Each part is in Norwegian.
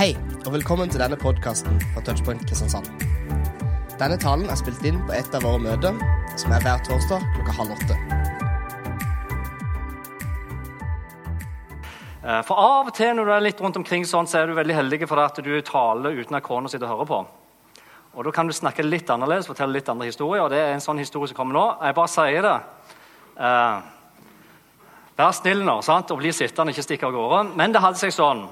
Hei, og velkommen til denne podkasten fra Touchpoint Kristiansand. Denne talen er spilt inn på et av våre møter, som er hver torsdag klokka halv åtte. Eh, For av og til når du er litt rundt omkring sånn, så er du veldig heldig for at du taler uten at kona sitter og hører på. Og Da kan du snakke litt annerledes, fortelle litt andre historier. og det er en sånn historie som kommer nå. Jeg bare sier det. Uh, vær snill nå sant? og bli sittende, ikke stikke av gårde. Men det hadde seg sånn.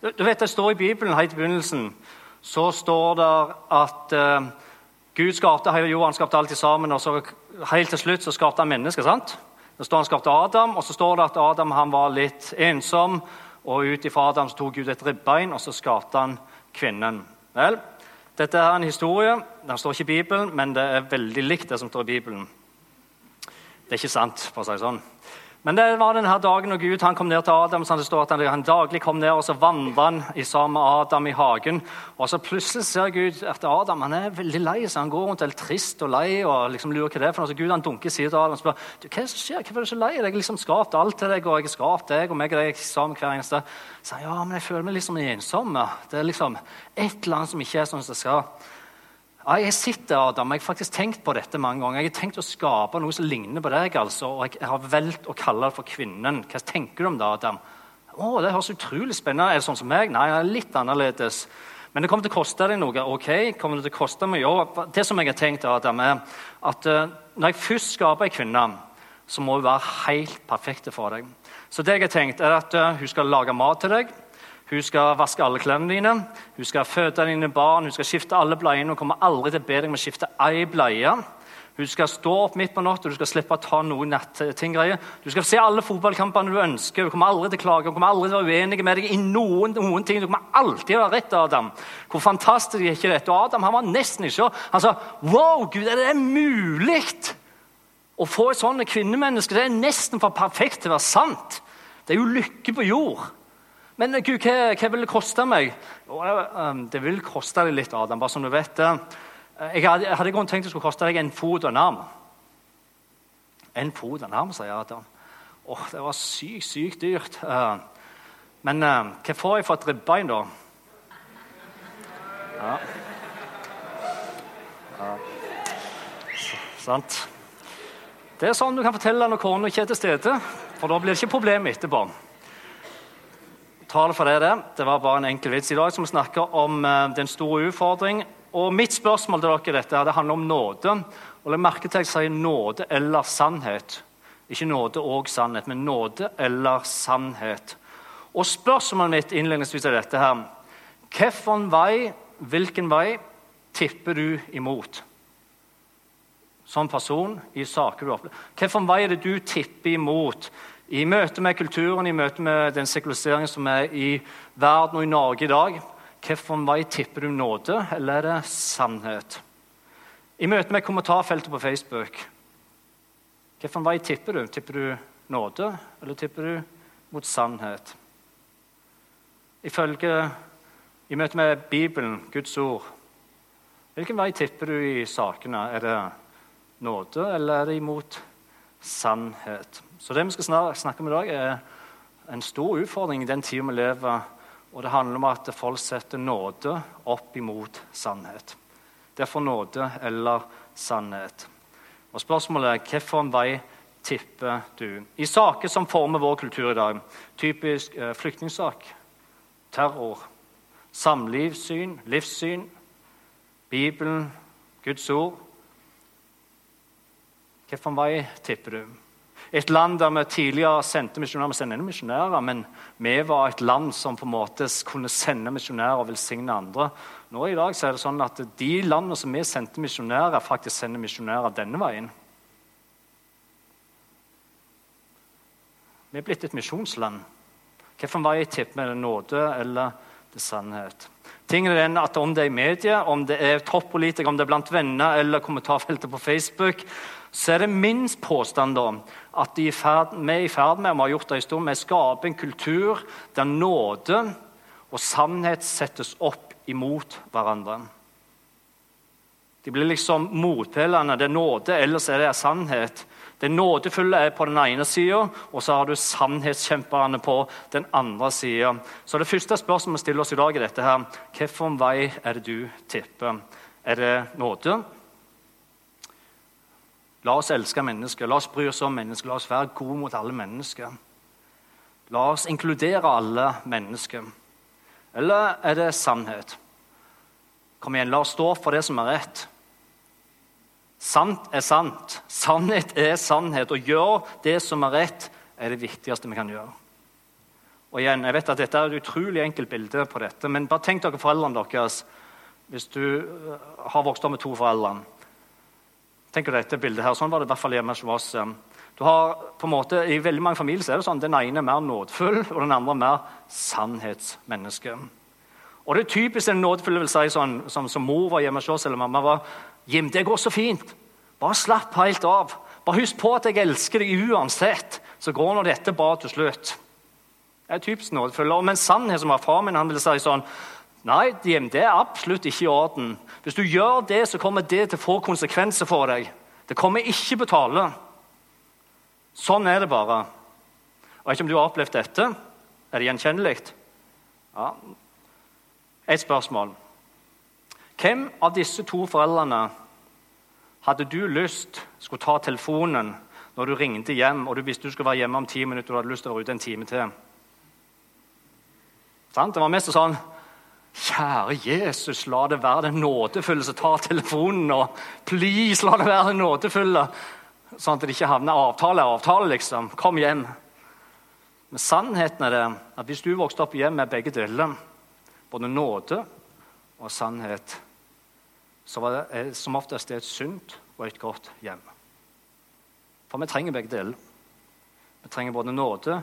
Du, vet, Det står i Bibelen helt i begynnelsen så står det at uh, Gud skapte hele jorda, han skapte alt sammen, og så helt til slutt så skapte han mennesker. sant? Det står Han skapte Adam, og så står det at Adam han var litt ensom. og Ut ifra Adam så tok Gud et ribbein, og så skapte han kvinnen. Vel, Dette er en historie. Den står ikke i Bibelen, men det er veldig likt det som står i Bibelen. Det er ikke sant, for å si det sånn. Men det var denne dagen når Gud kom ned til Adam. så det står at han, daglig kom ned, og så vandret han i sammen med Adam i hagen. Og så plutselig ser Gud at Adam han er veldig lei, så han går rundt helt trist og lei. og liksom lurer hva det er for noe. Så Gud han dunker siden til Adam og spør du, hva er det som skjer. Hvorfor er du så lei? Jeg har liksom skapt alt til deg, og jeg har skapt deg og meg og deg sammen hver eneste. Så han, ja, men jeg føler meg liksom ensom. Det er liksom et eller annet som ikke er sånn som det skal. Ja, jeg sitter, Adam, jeg har faktisk tenkt på dette mange ganger. Jeg har tenkt å skape noe som ligner på deg, altså, og jeg har valgt å kalle det for kvinnen. Hva tenker du om det, Adam? Å, Det høres utrolig spennende Er det sånn som meg? Nei, det er litt annerledes. Men det kommer til å koste deg noe. ok? Kommer Det til å koste meg? Jo, det som jeg har tenkt, Adam, er at uh, når jeg først skaper en kvinne, så må hun være helt perfekt for deg. Så det jeg har tenkt, er at uh, hun skal lage mat til deg. Hun skal vaske alle klærne dine, hun skal føde dine barn, hun skal skifte alle bleiene. Hun kommer aldri til å be deg om å skifte ei bleie. Hun skal stå opp midt på natta, du skal slippe å ta noen nattinggreier. Du skal se alle fotballkampene du ønsker. Du kommer aldri til å klage, hun kommer aldri til å være uenig med deg i noen, noen ting. Du kommer alltid til å ha rett, Adam. Hvor fantastisk er ikke dette? Og Adam han var nesten ikke Han sa Wow, Gud, er det mulig å få et sånt kvinnemenneske? Det er nesten for perfekt til å være sant. Det er jo lykke på jord. Men Gud, hva, hva vil det koste meg? Um, det vil koste deg litt, Adam. bare som du vet det. Jeg hadde, jeg hadde tenkt det skulle koste deg en fot og en arm. En fot og en arm, sier Adam. Åh, Det var sykt, sykt dyrt. Men hva får jeg for et ribbein, da? Ja. ja. Sant. Det er sånn du kan fortelle når kona ikke er til stede. For da blir det ikke problem etterpå tale for det, det. Var bare en enkel vits i dag som snakker om uh, den store utfordring. Og Mitt spørsmål til dere dette, det handler om nåde. Og Legg merke til at jeg sier nåde eller sannhet. Ikke nåde og sannhet, men nåde eller sannhet. Og Spørsmålet mitt innledningsvis er dette her. Hvilken vei, hvilken vei tipper du imot? Som person i saker du opplever. Hvilken vei er det du tipper imot i møte med kulturen, i møte med den sekulariseringen som er i verden og i Norge i dag, hvilken vei tipper du nåde, eller er det sannhet? I møte med kommentarfeltet på Facebook, hvilken vei tipper du? Tipper du nåde, eller tipper du mot sannhet? Ifølge I møte med Bibelen, Guds ord, hvilken vei tipper du i sakene? Er det nåde, eller er det imot sannhet? Så det vi skal snakke om i dag, er en stor utfordring i den tida vi lever. Og det handler om at folk setter nåde opp imot sannhet. Derfor nåde eller sannhet. Og Spørsmålet er hvilken vei tipper du? I saker som former vår kultur i dag, typisk eh, flyktningsak, terror, samlivssyn, livssyn, Bibelen, Guds ord Hvilken vei tipper du? Et land der vi tidligere sendte misjonærer. Vi sender misjonærer, men vi var et land som på en måte kunne sende misjonærer og velsigne andre. Nå i dag er det sånn at De landene som vi sendte misjonærer, faktisk sender misjonærer denne veien. Vi er blitt et misjonsland. Hvilken vei tipper vi? Nåde eller det sannhet? Tingen er at Om det er i media, om det er toppolitikere, om det er blant venner eller kommentarfeltet på Facebook, så er det minst påstand om at vi er i ferd med vi har gjort det en stund, med å skape en kultur der nåde og sannhet settes opp imot hverandre. De blir liksom motpælene. Det er nåde, ellers er det sannhet. Det nådefulle er på den ene sida, og så har du sannhetskjemperne på den andre sida. Så det første spørsmålet vi stiller oss i dag, er dette her. Hvilken vei er det du tipper? Er det nåde? La oss elske mennesker, la oss bry oss om mennesker, la oss være gode mot alle mennesker. La oss inkludere alle mennesker. Eller er det sannhet? Kom igjen, la oss stå for det som er rett. Sant er sant. Sannhet er sannhet. Å gjøre det som er rett, er det viktigste vi kan gjøre. Og igjen, jeg vet at Dette er et utrolig enkelt bilde på dette, men bare tenk dere foreldrene deres hvis du øh, har vokst opp med to foreldre. Tenk deg dette bildet her. Sånn var det i hvert fall hjemme hos oss. Du har på en måte, I veldig mange familier så er det sånn den ene er mer nådefull, og den andre er mer sannhetsmenneske. Og det er typisk en nådefull vil si, sånn, som, som mor var hjemme hos oss, eller mamma var Jim, det går så fint. Bare slapp helt av. Bare husk på at jeg elsker deg uansett. Så går nå dette bra til slutt. Det er typisk nådefull. Men sannhet som var far min, han ville si sånn Nei, Jim, det er absolutt ikke i orden. Hvis du gjør det, så kommer det til å få konsekvenser for deg. Det kommer ikke på tale. Sånn er det bare. Jeg vet ikke om du har opplevd dette. Er det gjenkjennelig? Ja. Et spørsmål. Hvem av disse to foreldrene hadde du lyst skulle ta telefonen når du ringte hjem og du visste du skulle være hjemme om ti minutter og du hadde lyst til å være ute en time til? Sant? Det var mest sånn Kjære Jesus, la det være den nådefulle som tar telefonen. og Please, la det være den nådefulle. Sånn at det ikke havner avtale avtale, liksom. Kom hjem. Men sannheten er det at hvis du vokste opp hjem med begge deler, både nåde og sannhet, så var det som oftest et sunt og et godt hjem. For vi trenger begge deler. Vi trenger både nåde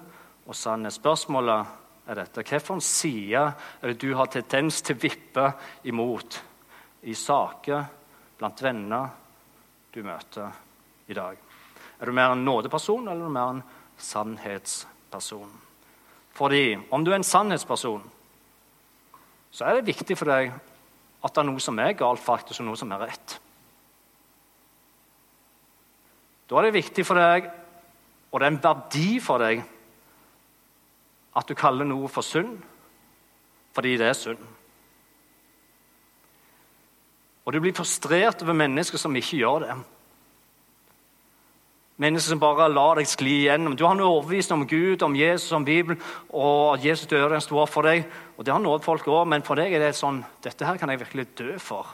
og sannhet. Spørsmålet er dette. Hvilken side er det du har tendens til å vippe imot i saker blant venner du møter i dag? Er du mer en nådeperson eller er du mer en sannhetsperson? Fordi om du er en sannhetsperson, så er det viktig for deg at det er noe som er galt, faktisk, og noe som er rett. Da er det viktig for deg, og det er en verdi for deg, at du kaller noe for synd fordi det er synd. Og du blir frustrert over mennesker som ikke gjør det. Mennesker som bare lar deg skli igjennom. Du har en overbevisning om Gud, om Jesus, om Bibelen, og at Jesus døde en stor for deg. Og Det har nådd folk òg, men for deg er det sånn Dette her kan jeg virkelig dø for.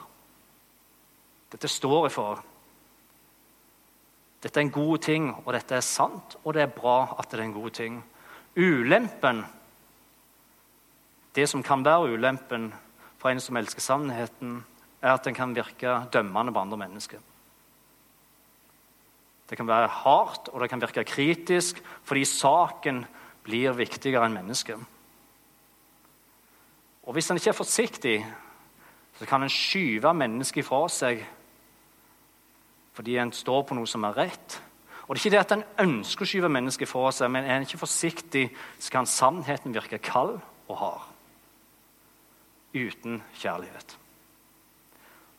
Dette står jeg for. Dette er en god ting, og dette er sant, og det er bra at det er en god ting. Ulempen, det som kan være ulempen for en som elsker sannheten, er at den kan virke dømmende på andre mennesker. Det kan være hardt og det kan virke kritisk fordi saken blir viktigere enn mennesket. Og Hvis en ikke er forsiktig, så kan en skyve mennesket fra seg fordi en står på noe som er rett, og Det er ikke det at en ønsker å skyve mennesket fra seg, men er en ikke forsiktig, så kan sannheten virke kald og hard. Uten kjærlighet.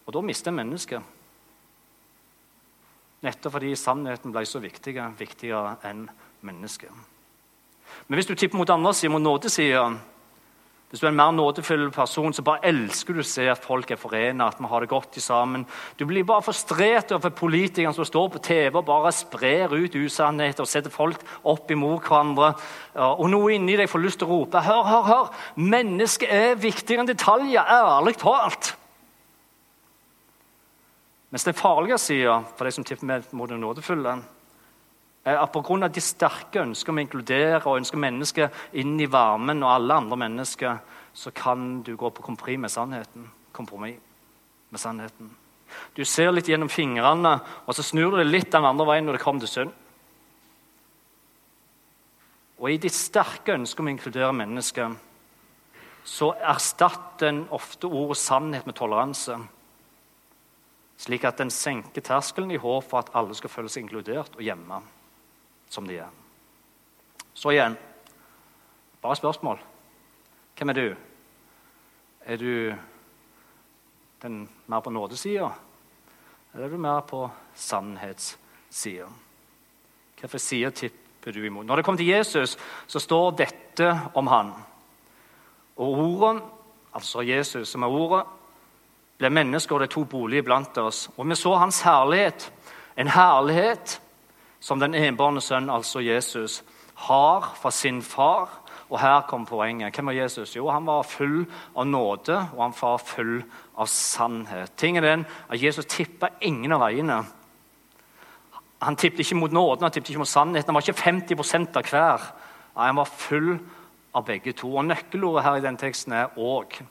Og da mister en mennesket. Nettopp fordi sannheten ble så viktig, viktigere enn mennesket. Men hvis du tipper mot andre siden, mot nådesida, hvis du er en mer nådefull person, så bare elsker du å se at folk er forena. at vi har det godt sammen. Du blir bare frustrert over politikerne som står på TV og bare sprer ut usannheter og setter folk opp imot hverandre. Og noe inni deg får lyst til å rope hør, hør, hør! Mennesket er viktigere enn detaljer, ærlig talt. Mens den farlige sida for de som tipper mot den nådefulle, at Pga. de sterke ønsker om å inkludere og ønsker mennesker inn i varmen og alle andre mennesker, så kan du gå på kompromiss med sannheten. Kompromiss med sannheten. Du ser litt gjennom fingrene, og så snur du det litt den andre veien når det kommer til synd. Og i ditt sterke ønske om å inkludere mennesker så erstatter en ofte ordet sannhet med toleranse. Slik at en senker terskelen i håp for at alle skal føle seg inkludert og hjemme som de er. Så igjen bare spørsmål. Hvem er du? Er du den mer på nådesida, eller er du mer på sannhetssida? Hvilken side tipper du imot? Når det kommer til Jesus, så står dette om han. Og ordet, altså Jesus som er ordet, ble menneske, og det tok bolig blant oss. Og vi så hans herlighet. En herlighet som den enbårne sønn, altså Jesus, har fra sin far. Og her kom poenget. Hvem var Jesus? Jo, han var full av nåde, og han var full av sannhet. Tingen er den at Jesus tippa ingen av veiene. Han tippet ikke mot nåden, han tippet ikke mot sannheten. Han var ikke 50 av hver. Nei, Han var full av begge to. Og Nøkkelordet her i den teksten er 'og'.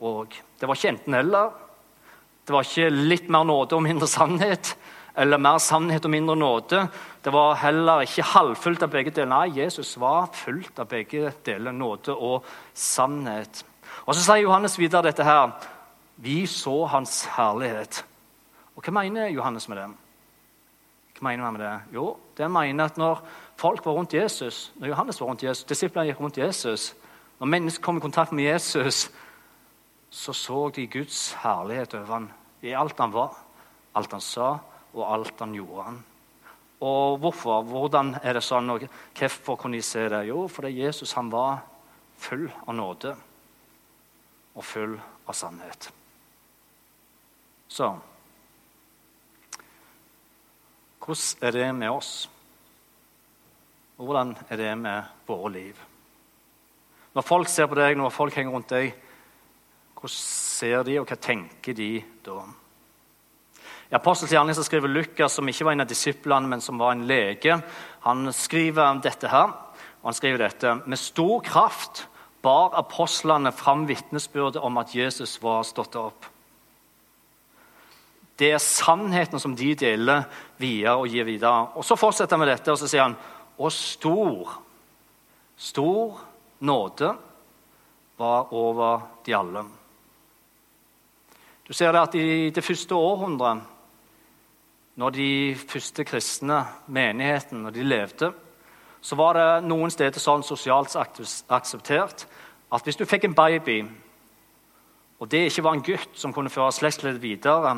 Og. Det var ikke enten-eller. Det var ikke litt mer nåde og mindre sannhet eller mer sannhet og mindre nåde. Det var heller ikke halvfullt av begge deler. Nei, Jesus var fullt av begge deler, nåde og sannhet. Og Så sier Johannes videre dette her. Vi så hans herlighet. Og Hva mener Johannes med det? Hva mener han med det? Jo, det mener at når folk var rundt Jesus, når Johannes var rundt Jesus, disiplene gikk rundt Jesus, når mennesker kom i kontakt med Jesus, så så de Guds herlighet over ham i alt han var, alt han sa, og alt han gjorde. han. Og hvorfor? Hvordan er det sånn? Og hvorfor kunne de se det? Jo, fordi Jesus han var full av nåde og full av sannhet. Så Hvordan er det med oss? Og Hvordan er det med våre liv? Når folk ser på deg, når folk henger rundt deg, hvordan ser de, og hva tenker de da? I Apostels gjerning skriver Lukas, som ikke var en av disiplene, men som var en lege, han skriver dette her. og han skriver dette, Med stor kraft bar apostlene fram vitnesbyrdet om at Jesus var stått opp. Det er sannheten som de deler videre og gir videre. Og Så fortsetter han med dette, og så sier han Og stor, stor nåde var over de alle. Du ser det at I det første århundret, når de første kristne menigheten når de levde, så var det noen steder sånn sosialt akseptert at hvis du fikk en baby, og det ikke var en gutt som kunne føre slektsleddet videre,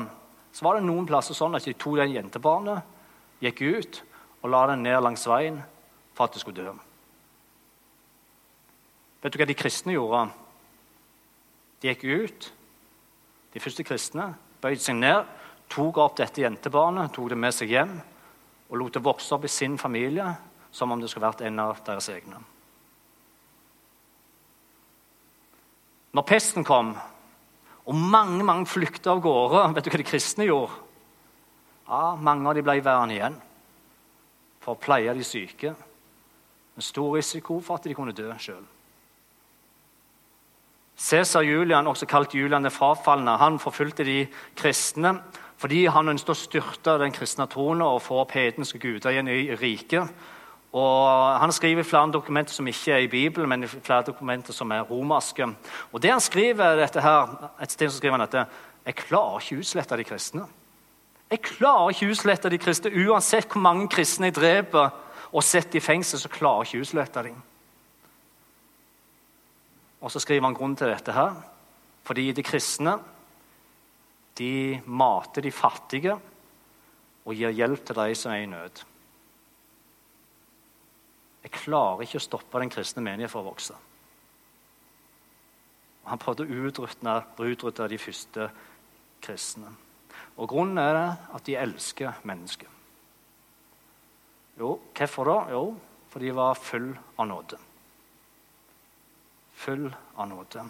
så var det noen plasser sånn at de tok det jentebarnet, gikk ut og la det ned langs veien for at det skulle dø. Vet du hva de kristne gjorde? De gikk ut, de første kristne, bøyde seg ned, tok opp dette jentebarnet, tok det med seg hjem og lot det vokse opp i sin familie som om det skulle vært en av deres egne. Når pesten kom, og mange mange flykta av gårde, vet du hva de kristne gjorde? Ja, Mange av dem ble værende igjen for å pleie de syke, med stor risiko for at de kunne dø sjøl. Cæsar Julian, også kalt Julian den frafalne, han forfulgte de kristne fordi han ønsket å styrte den kristne troen og få opp hedenske guder igjen i riket. Og Han skriver flere dokumenter som ikke er i Bibelen, men flere dokumenter som er romerske. Og det han skriver dette her, Et sted så skriver han dette Jeg klarer ikke utslette de kristne. Jeg klarer ikke utslette de kristne. Uansett hvor mange kristne jeg dreper og setter i fengsel, så klarer jeg ikke utslette dem. Og så skriver han grunnen til dette her. Fordi de kristne de mater de fattige og gir hjelp til de som er i nød. Jeg klarer ikke å stoppe den kristne menighet fra å vokse. Han prøvde å utrydde de første kristne. Og Grunnen er at de elsker mennesker. Jo, hvorfor da? Jo, for de var full av nåde. Full av nåde.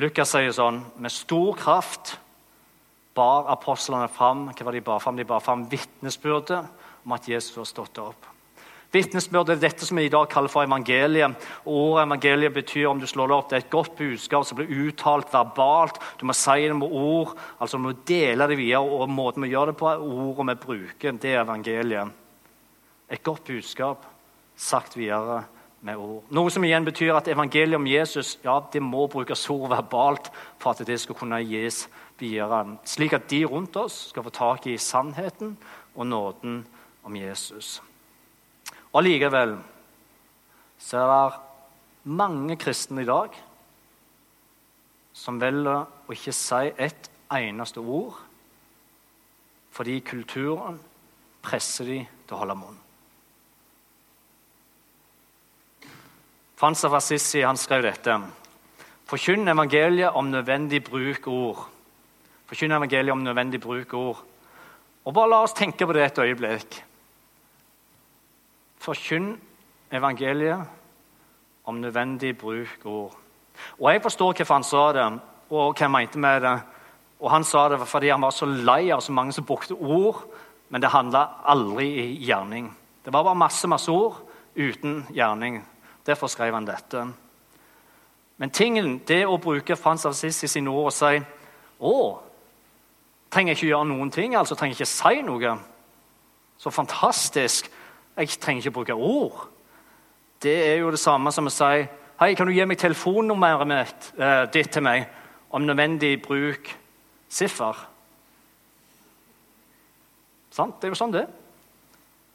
Lukas sier sånn Med stor kraft bar apostlene fram hva var de bar fram? De bar fram vitnesbyrdet om at Jesus var stått opp. Vitnesbyrdet er dette som vi i dag kaller for evangeliet. Ordet evangeliet betyr om du slår det opp, det er et godt budskap som blir uttalt verbalt. Du må si det med ord, altså du må dele det videre. og Måten vi gjør det på, er ordet vi bruker. Det er evangeliet. Et godt budskap sagt videre med ord. Noe som igjen betyr at evangeliet om Jesus ja, det må brukes ord verbalt for at det skal kunne gis videre. Slik at de rundt oss skal få tak i sannheten og nåden om Jesus. Og Allikevel så er det mange kristne i dag som velger å ikke si et eneste ord fordi kulturen, presser de til å holde munn. Frans av Assisi han skrev dette. Forkynn evangeliet om nødvendig bruk ord. Forkynn evangeliet om nødvendig bruk ord. Og bare La oss tenke på det et øyeblikk. Forkynn evangeliet om nødvendig bruk ord. Og Jeg forstår hvorfor han sa det, og hva han mente med det. Og Han sa det fordi han var så lei av så mange som brukte ord, men det handla aldri i gjerning. Det var bare masse, masse ord uten gjerning. Derfor skrev han dette. Men tingen, det å bruke Frans av Sissi sine ord og si å, trenger jeg ikke gjøre noen ting, altså trenger jeg ikke si noe. Så fantastisk. Jeg trenger ikke bruke ord. Det er jo det samme som å si Hei, kan du gi meg telefonnummeret mitt, eh, ditt til meg? Om nødvendig bruk siffer. Sant? Det er jo sånn det er.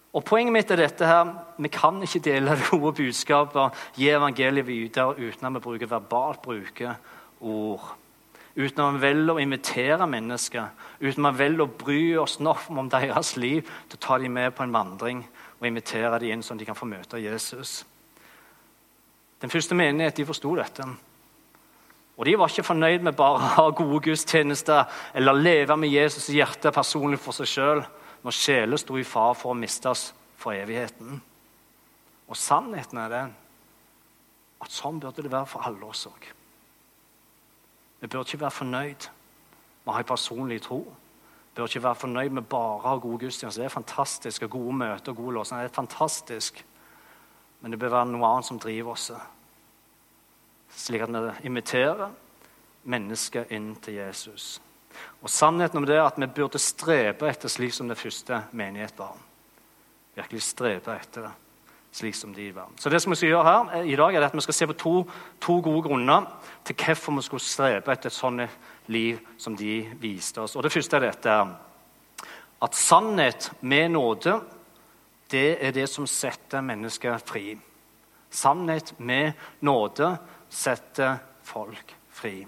Og Poenget mitt er dette her, vi kan ikke dele det gode budskapet, gi evangeliet videre uten at vi bruker verbalt bruker ord. Uten at vi velger å invitere mennesker, uten at vi velger å bry oss nok om deres liv til å ta dem med på en vandring og invitere dem inn sånn de kan få møte Jesus. Den første menighet de forsto dette. Og De var ikke fornøyd med bare å ha gode gudstjenester eller leve med Jesus i hjertet personlig for seg sjøl når sjeler sto i fare for å mistes for evigheten. Og sannheten er den at sånn burde det være for alle oss òg. Vi bør ikke være fornøyd med å ha en personlig tro. Vi bør ikke være fornøyd med bare å ha gode gudstjenester. Det er fantastisk, og gode møter og gode låser. Det er fantastisk. Men det bør være noe annet som driver oss. Slik at vi inviterer mennesker inn til Jesus. Og Sannheten om det er at vi burde strebe etter slik som det første menighet var. Virkelig strebe etter det, slik som de var. Så det som vi skal gjøre her eh, i dag, er at vi skal se på to, to gode grunner til hvorfor vi skulle strebe etter et sånt liv som de viste oss. Og Det første er dette at sannhet med nåde det er det som setter mennesket fri. Sannhet med nåde setter folk fri.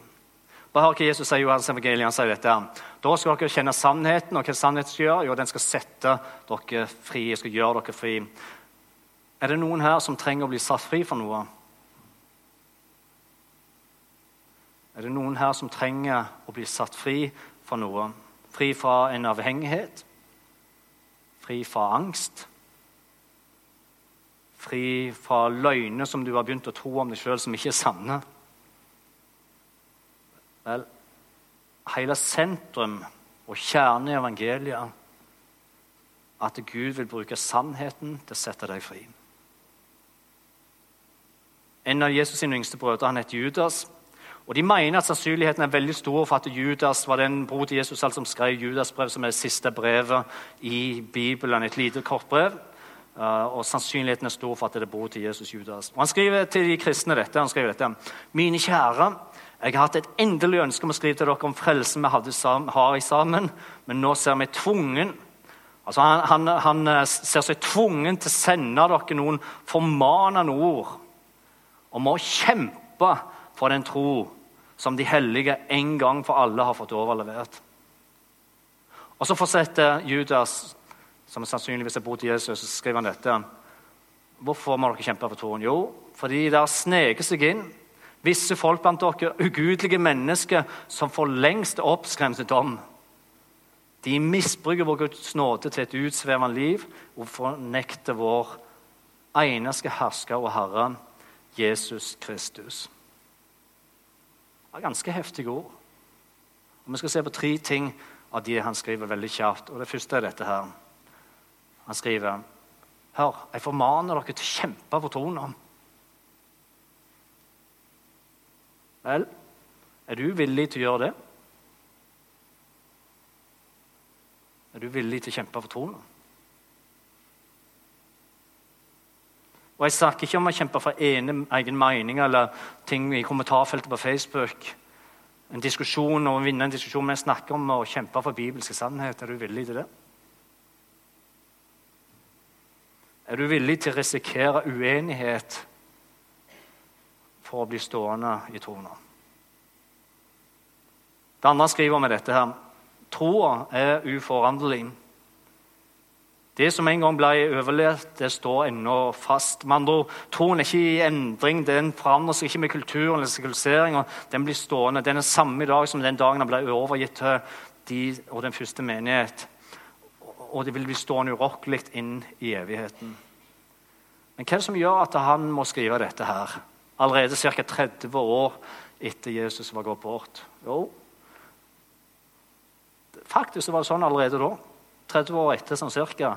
Bare hør hva Jesus sier i Johans evangelium. Han sier dette. Da skal dere kjenne sannheten, og hva sannheten skal gjøre? Jo, den skal sette dere fri, skal gjøre dere fri. Er det noen her som trenger å bli satt fri for noe? Er det noen her som trenger å bli satt fri for noe? Fri fra en avhengighet? Fri fra angst? Fri fra løgner som du har begynt å tro om deg sjøl, som ikke er sanne? Vel, hele sentrum og kjernen i evangeliet at Gud vil bruke sannheten til å sette deg fri. En av Jesus' sine yngste brødre han heter Judas. og De mener at sannsynligheten er veldig stor for at Judas var den bror til Jesus som skrev Judas' brev, som er det siste brevet i Bibelen. Et lite kort brev. Uh, og Sannsynligheten er stor for at det er bror til Jesus Judas. Og Han skriver til de kristne dette. han skriver dette, Mine kjære, jeg har hatt et endelig ønske om å skrive til dere om frelsen vi hadde har i sammen, men nå ser vi tvungen altså han, han, han, eh, ser seg tvungen til å sende dere noen formanende ord om å kjempe for den tro som de hellige en gang for alle har fått overlevert. Og Så fortsetter Judas, som sannsynligvis er bror til Jesus, så skriver han dette. Hvorfor må dere kjempe for troen? Jo, fordi det har sneket seg inn Visse folk blant dere, ugudelige mennesker som for lengst er oppskremt til dom. De misbruker vår Guds nåde til et utsvevende liv og fornekter vår eneste hersker og Herre, Jesus Kristus. Det er ganske heftige ord. Og Vi skal se på tre ting av de han skriver veldig kjapt. Og Det første er dette her. Han skriver Hør, jeg formaner dere til å kjempe for troen. Vel, er du villig til å gjøre det? Er du villig til å kjempe for troen? Og Jeg snakker ikke om å kjempe for ene, egen mening eller ting i kommentarfeltet på Facebook. En diskusjon og vinne en diskusjon, men jeg snakker om å kjempe for bibelske sannhet. Er du villig til det? Er du villig til å risikere uenighet for å bli stående i troen. Det andre skriver med dette her. Troa er uforanderlig. Det som en gang ble overlevd, det står ennå fast. Med andre Troen er ikke i endring, den forandrer seg ikke med kulturen eller sekulariseringa. Den blir stående. Den er samme i dag som den dagen den ble overgitt til de og den første menighet. Og det vil bli stående urokkelig inn i evigheten. Men hva er det som gjør at han må skrive dette her? Allerede ca. 30 år etter Jesus var gått bort. Jo, faktisk var det sånn allerede da. 30 år etter sånn cirka,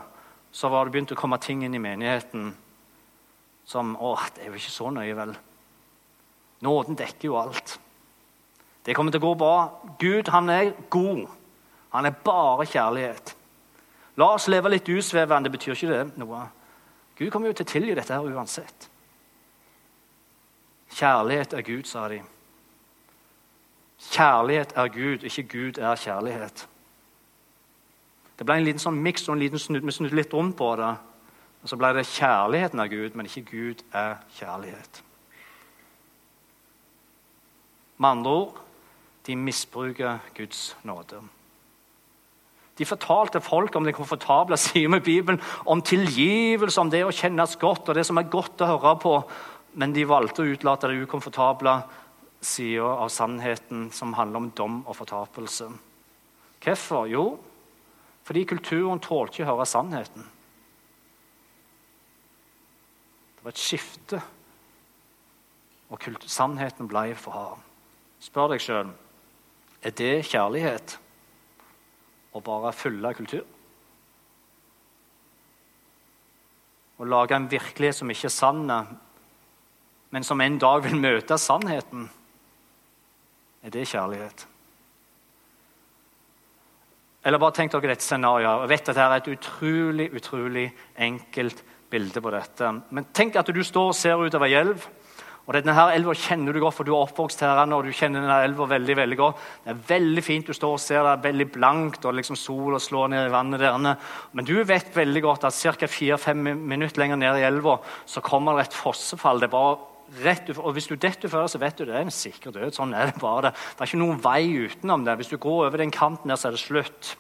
så var det begynt å komme ting inn i menigheten som Å, det er jo ikke så nøye, vel. Nåden dekker jo alt. Det kommer til å gå bra. Gud, han er god. Han er bare kjærlighet. La oss leve litt usvevende. Betyr ikke det noe. Gud kommer jo til å tilgi dette her uansett. Kjærlighet er Gud, sa de. Kjærlighet er Gud, ikke Gud er kjærlighet. Det ble en liten sånn miks og en liten snudd, vi snudde litt rundt på det. Og Så ble det kjærligheten av Gud, men ikke Gud er kjærlighet. Med andre ord de misbruker Guds nåde. De fortalte folk om den komfortable siden med Bibelen, om tilgivelse, om det å kjennes godt og det som er godt å høre på, men de valgte å utelate det ukomfortable sida av sannheten som handler om dom og fortapelse. Hvorfor? Jo, fordi kulturen tålte ikke å høre sannheten. Det var et skifte, og sannheten ble for hard. Spør deg sjøl er det kjærlighet å bare følge kultur. Å lage en virkelighet som ikke er sann, men som en dag vil møte sannheten. Er det kjærlighet? Eller bare tenk dere dette scenarioet. Jeg vet at dette er et utrolig, utrolig enkelt bilde på dette. Men tenk at du står og ser utover ei elv. Og denne her elva kjenner du godt, for du er oppvokst her og du kjenner denne elva veldig, veldig godt. Det er veldig fint. Du står og ser det er veldig blankt, og liksom sola slår ned i vannet der. Men du vet veldig godt at ca. 4-5 minutter lenger ned i elva så kommer det et fossefall. Det er bare rett, og Hvis du detter før, så vet du det er en sikker død. Sånn er det bare. Det, er ikke noen vei utenom det. Hvis du går over den kanten der, så er det slutt.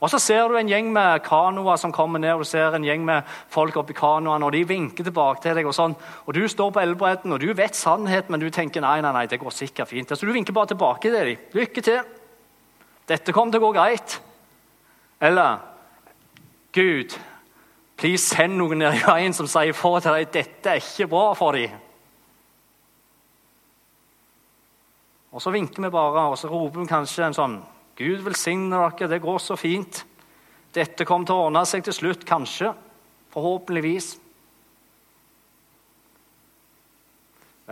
Og Så ser du en gjeng med kanoer som kommer ned, og du ser en gjeng med folk oppi kanoene, og de vinker tilbake til deg. Og sånn. Og Du står på elvebredden, og du vet sannheten, men du tenker nei, nei, nei, det går sikkert fint. Så Du vinker bare tilbake til dem. Lykke til. Dette kommer til å gå greit. Eller Gud, Please send noen ned i veien som sier fra til deg dette er ikke bra for dem. Og så vinker vi bare, og så roper vi kanskje en sånn Gud velsigne dere, det går så fint. Dette kommer til å ordne seg til slutt, kanskje. Forhåpentligvis.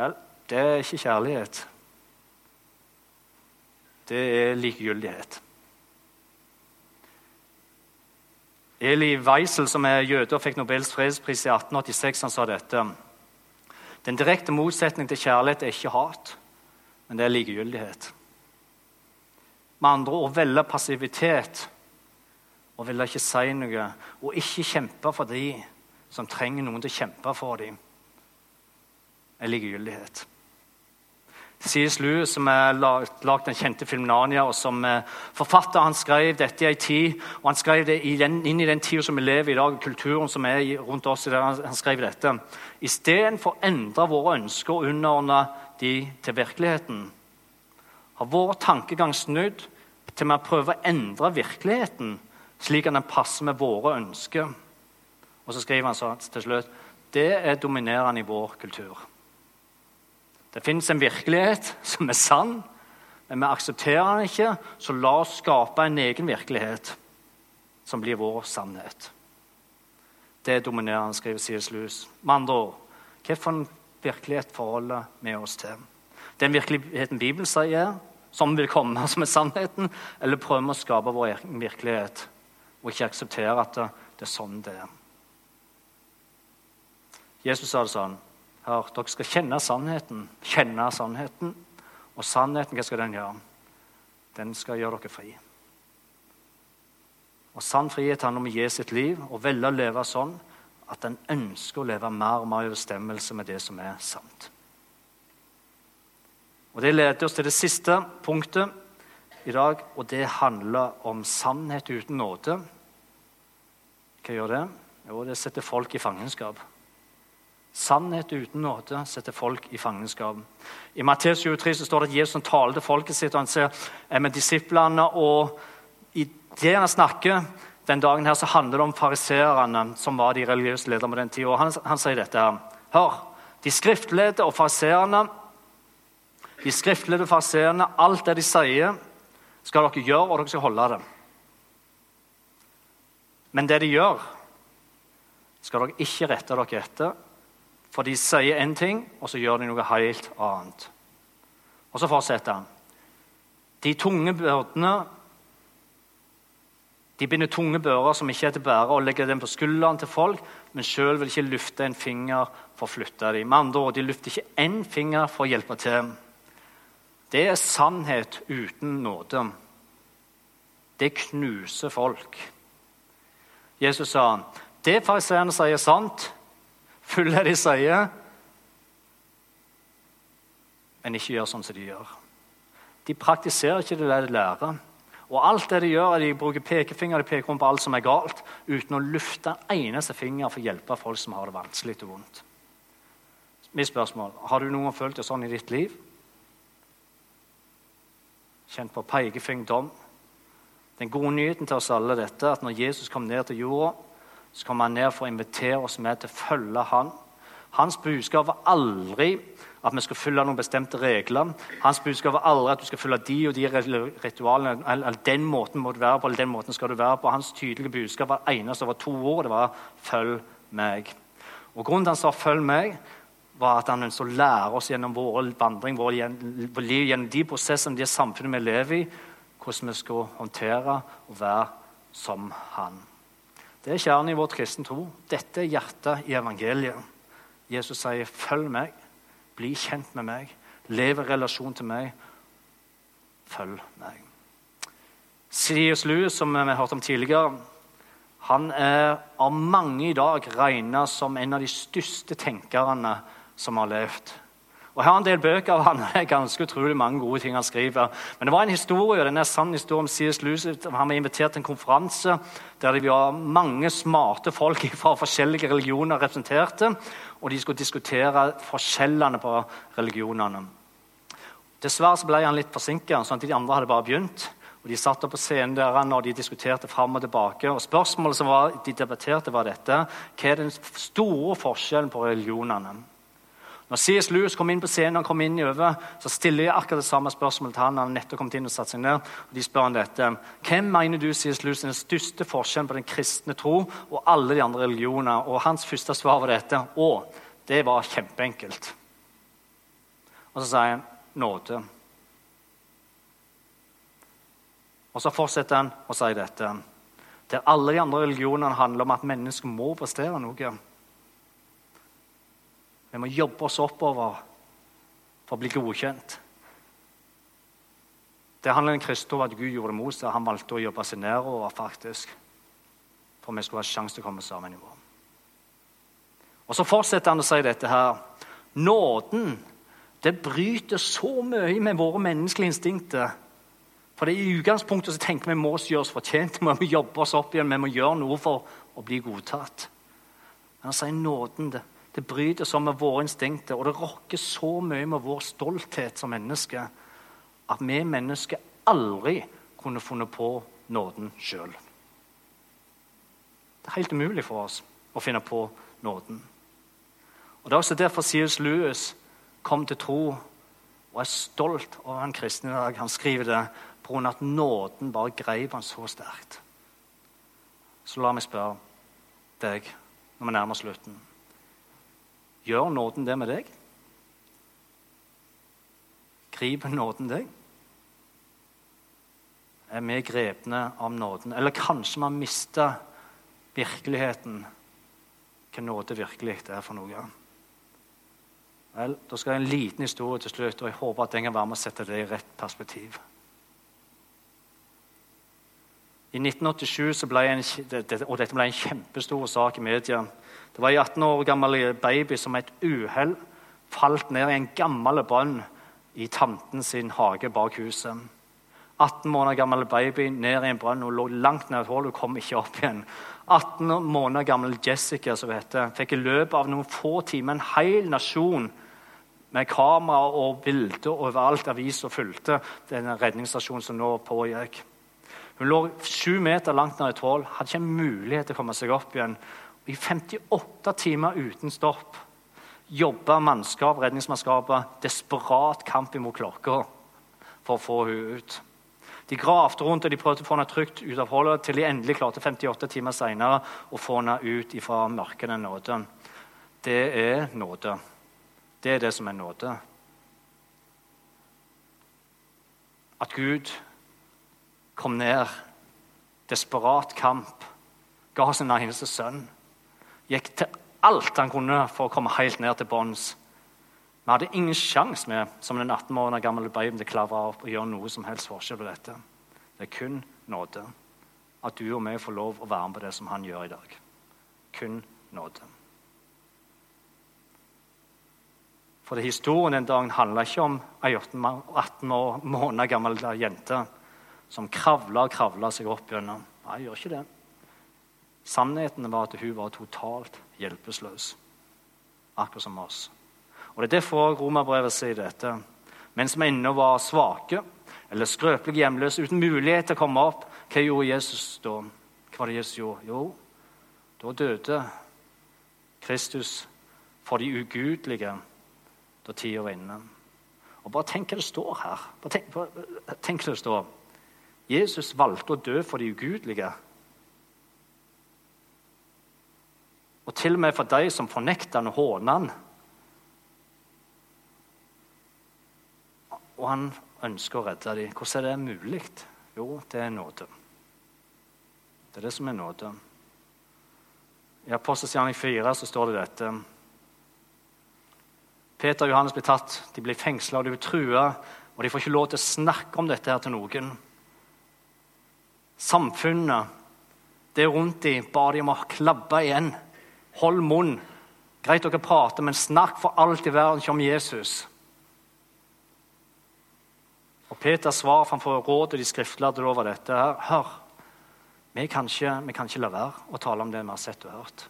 Vel, det er ikke kjærlighet. Det er likegyldighet. Eli Weisel, som er jøde og fikk Nobels fredspris i 1886, han sa dette. Den direkte motsetning til kjærlighet er ikke hat, men det er likegyldighet. Med andre ord velge passivitet og ville ikke si noe og ikke kjempe for de som trenger noen til å kjempe for dem, er likegyldighet. C.S. Lewis, som har lagd den kjente filmen 'Narnia', og som eh, forfatter, han skrev dette i en tid, og han skrev det inn i den tida som vi lever i dag, kulturen som er rundt oss. Han skrev dette. Istedenfor å endre våre ønsker og underordne de til virkeligheten, har vår tankegang snudd til vi prøver å endre virkeligheten slik at den passer med våre ønsker. Og så skriver han så til slutt det er dominerende i vår kultur. Det fins en virkelighet som er sann, men vi aksepterer den ikke, så la oss skape en egen virkelighet som blir vår sannhet. Det er dominerende, skriver C.S. Lewis. Med andre ord, hvilken virkelighet forholder vi oss til? Den virkeligheten Bibelen sier, som vil komme, som er sannheten, eller prøver vi å skape vår egen virkelighet og ikke akseptere at det, det er sånn det er? Jesus sa det sånn Hør, dere skal kjenne sannheten. Kjenne sannheten. Og sannheten, hva skal den gjøre? Den skal gjøre dere fri. Og Sann frihet handler om å gi sitt liv og velge å leve sånn at en ønsker å leve mer og mer i bestemmelse med det som er sant. Og Det leder oss til det siste punktet i dag, og det handler om sannhet uten nåde. Hva gjør det? Jo, det setter folk i fangenskap. Sannhet uten nåde setter folk i fangenskap. I Matteus 23 så står det at Jesus taler til folket sitt, og han ser med disiplene. og I det han snakker den dagen her, så handler det om fariseerne, som var de religiøse lederne på den tida. Han, han sier dette her. Hør, de skriftlede og fariseerne, de skriftlærde og fariseerne, alt det de sier, skal dere gjøre, og dere skal holde det. Men det de gjør, skal dere ikke rette dere etter for de sier én ting, og så gjør de noe helt annet. Og så fortsetter han. De tunge byrdene De binder tunge bører som ikke er til bære, og legger dem på skulderen til folk, men sjøl vil ikke lufte en finger for å flytte dem. Med andre ord, De lufter ikke én finger for å hjelpe til. Det er sannhet uten nåde. Det knuser folk. Jesus sa det fariseerne sier, er sant følge det de sier, men ikke gjør sånn som de gjør. De praktiserer ikke det de lærer. Og alt det de gjør, er de bruker pekefinger de peker om på alt som er galt, uten å lufte en eneste finger for å hjelpe folk som har det vanskelig og vondt. Mitt spørsmål har du noen gang følt det sånn i ditt liv? Kjent på pekefingerdom? Den gode nyheten til oss alle dette, at når Jesus kom ned til jorda, så kommer han ned for å invitere oss med til å følge han. Hans budskap var aldri at vi skal følge noen bestemte regler. Hans budskap var aldri at du skal følge de og de ritualene. eller den måten må du være på, eller den måten skal du være på. Hans tydelige budskap var eneste over to ord. Det var 'følg meg'. Og Grunnen til han sa 'følg meg', var at han ønsket å lære oss gjennom vår vandring, vår liv, gjennom de prosessene, det samfunnet vi lever i, hvordan vi skal håndtere og være som han. Det er kjernen i vår kristen tro. Dette er hjertet i evangeliet. Jesus sier, 'Følg meg, bli kjent med meg, lev i relasjon til meg. Følg meg.' C.S. Lewis, som vi har hørt om tidligere, han er av mange i dag regna som en av de største tenkerne som har levd. Og Jeg har en del bøker av han, det er ganske utrolig mange gode ting han skriver. Men det var en historie, og den er sann historie om C.S. Lewis. Han var invitert til en konferanse der det var mange smarte folk fra forskjellige religioner representerte. Og de skulle diskutere forskjellene på religionene. Dessverre ble han litt forsinka, sånn at de andre hadde bare begynt. Og De satt på scenen der og de diskuterte fram og tilbake. og Spørsmålet som var, de debatterte, var dette. Hva er den store forskjellen på religionene? Når C.S. Lewis kom inn på scenen, og kom inn i over, så stiller jeg akkurat det samme spørsmålet til han. Han nettopp kommet inn og satt seg ned, og De spør han dette. Hvem mener du C.S. Lewis, er den største forskjellen på den kristne tro og alle de andre religioner? Og Hans første svar var dette. Å, det var kjempeenkelt. Og så sier han nåde. Og så fortsetter han og sier dette. Der alle de andre religionene handler om at mennesker må prestere noe. Vi må jobbe oss oppover for å bli godkjent. Det handler om Kristus at Gud gjorde det motsatt. Han valgte å jobbe seg nedover faktisk, for vi skulle ha sjanse til å komme sammen nivå. Og Så fortsetter han å si dette her. Nåden det bryter så mye med våre menneskelige instinkter. For det er I utgangspunktet så tenker vi må gjøre oss fortjent, vi må jobbe oss opp igjen, vi må gjøre noe for å bli godtatt. Men han sier nåden det det bryter sånn med våre instinkter, og det rokker så mye med vår stolthet som mennesker at vi mennesker aldri kunne funnet på nåden sjøl. Det er helt umulig for oss å finne på nåden. Og Det er også derfor C.S. Lewis kom til tro og er stolt over han kristne i dag. Han skriver det på grunn av at nåden bare greip han så sterkt. Så la meg spørre deg når vi nærmer slutten. Gjør nåden det med deg? Griper nåden deg? Er vi grepne av nåden? Eller kanskje vi har mista virkeligheten, hva nåde virkelig er for noe? Vel, Da skal jeg en liten historie til slutt, og jeg håper at den kan være med å sette det i rett perspektiv. I 1987 ble en, og dette ble en kjempestor sak i media. Det var en 18 år gammel baby som et uhell falt ned i en gammel brønn i tanten sin hage bak huset. 18 måneder gammel baby ned i en brønn. Hun lå langt ned et hull og kom ikke opp igjen. 18 måneder gammel Jessica som heter, fikk i løpet av noen få timer en hel nasjon med kamera og bilder overalt. Aviser fulgte den redningsstasjonen som nå pågikk. Hun lå sju meter langt ned i et hull, hadde ikke en mulighet til å komme seg opp igjen. I 58 timer uten stopp jobba mannskap, redningsmannskapet desperat kamp imot klokka for å få henne ut. De gravde rundt og de prøvde å få henne trygt ut av hullet til de endelig klarte 58 timer senere å få henne ut fra mørkene nåde. Det er nåde. Det er det som er nåde. At Gud kom ned, desperat kamp, ga sin eneste sønn, gikk til alt han kunne for å komme helt ned til bunns. Vi hadde ingen sjanse med som den 18 måneder gamle babyen til å klavre opp og gjøre noe som helst forskjell på dette. Det er kun nåde. At du og vi får lov å være med på det som han gjør i dag. Kun nåde. For det Historien den dagen handla ikke om ei 18 måneder gammel jente som kravla og kravla seg opp gjennom. Nei, jeg gjør ikke det. Sannheten var at hun var totalt hjelpeløs, akkurat som oss. Og Det er derfor romerbrevet sier dette. Mens vi ennå var svake eller skrøpelige hjemløse uten mulighet til å komme opp, hva gjorde Jesus da? Hva var det Jesus gjorde? Jo, da døde Kristus for de ugudelige da tida var inne. Og Bare tenk hva det står her. Bare tenk, bare, tenk hva det står. Jesus valgte å dø for de ugudelige. Og til og med for de som fornekter han og håner han. og han ønsker å redde dem. Hvordan er det mulig? Jo, det er nåde. Det er det som er nåde. I Apostelgjerning 4 så står det dette. Peter og Johannes blir tatt, de blir fengsla og de blir trua. Og de får ikke lov til å snakke om dette her til noen. Samfunnet, det rundt dem, ba de om å klabbe igjen. Hold munn. Greit dere prater, men snakk for alt i verden ikke om Jesus. Og Peters svar framfor rådet de skriftlærde over dette her. Hør, vi kan, ikke, vi kan ikke la være å tale om det vi har sett og hørt.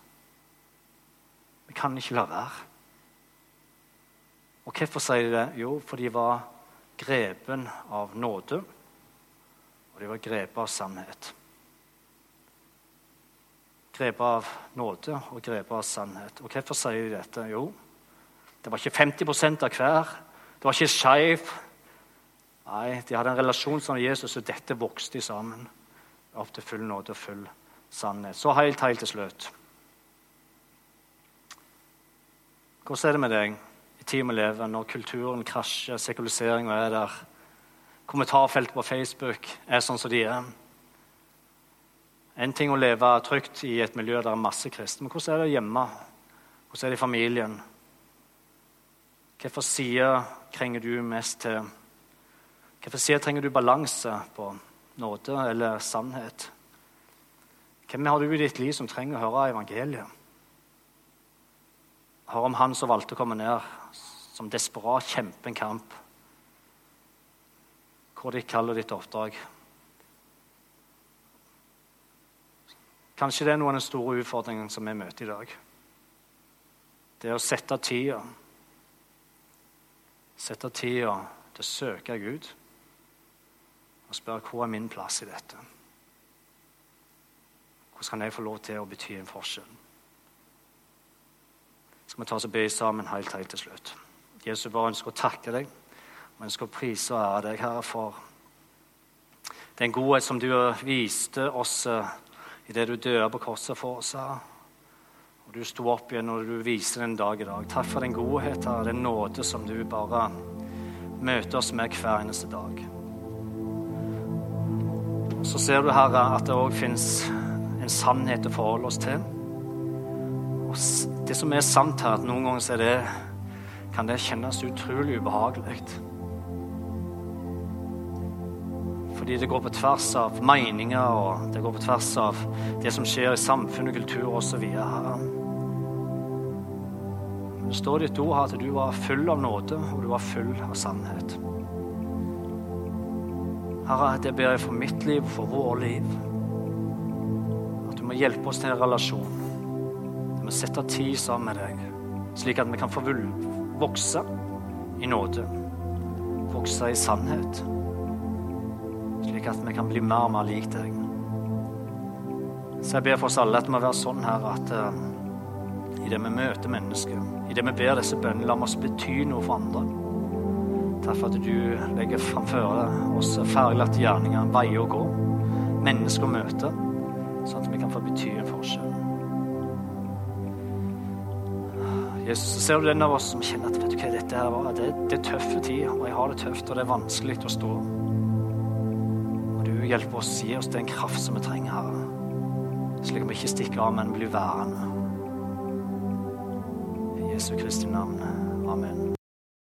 Vi kan ikke la være. Og hvorfor sier de det? Jo, for de var grepen av nåde, og de var grepet av sannhet. Grepet av nåde og grepet av sannhet. Og hvorfor sier de dette? Jo, det var ikke 50 av hver. Det var ikke skeiv. Nei, de hadde en relasjon som Jesus, og dette vokste de sammen. Opp til full nåde og full sannhet. Så helt, helt til slutt. Hvordan er det med deg i tida vi lever, når kulturen krasjer, sekuliseringa er der, kommentarfeltet på Facebook er sånn som de er? En ting å leve trygt i et miljø der det er masse kristne, men hvordan er det hjemme? Hvordan er det i familien? Hvilken side trenger du mest til? Hvilken side trenger du balanse på? Nåde eller sannhet? Hvem har du i ditt liv som trenger å høre evangeliet? Hør om han som valgte å komme ned, som desperat kjemper en kamp. Hvor ditt kall og ditt oppdrag. Kanskje det er noen av den store utfordringen som vi møter i dag. Det å sette tida Sette tida til å søke Gud og spørre hvor er min plass i dette. Hvordan kan jeg få lov til å bety en forskjell? Skal vi ta oss og be sammen helt, helt til slutt? Jesus, bare ønsker å takke deg. Vi ønsker å prise og ære deg, Herre, for den godhet som du viste oss det du døde på korset for oss. Og Du sto opp igjen og du viser den dag i dag. Takk for den godhet, Herre, den nåde som du bare møter oss med hver eneste dag så ser du, Herre, at det òg fins en sannhet å forholde oss til. Og det som er sant her, at noen ganger det, kan det kjennes utrolig ubehagelig. Fordi det går på tvers av meninger, og det går på tvers av det som skjer i samfunn og kultur osv. Det står ditt ord her at du var full av nåde, og du var full av sannhet. Herre, det ber jeg for mitt liv for vår liv. At du må hjelpe oss til en relasjon. Vi må sette tid sammen med deg, slik at vi kan få vokse i nåde. Vokse i sannhet. Slik at vi kan bli mer og mer lik deg. Så jeg ber for oss alle at det må være sånn her at uh, det vi møter mennesker, i det vi ber disse bønnene, la oss bety noe for andre. Takk for at du legger framfor oss ferdiglagte gjerninger, veier å gå, mennesker å møte, sånn at vi kan få bety en forskjell. Jesus, så ser du den av oss som kjenner at vet du hva dette her var, det, det er tøffe tider, og jeg har det tøft, og det er vanskelig å stå. Hjelper oss, gi oss den kraft som vi trenger, Herre. Slik at vi ikke stikker av, men blir værende. I Jesu Kristi navn. Amen.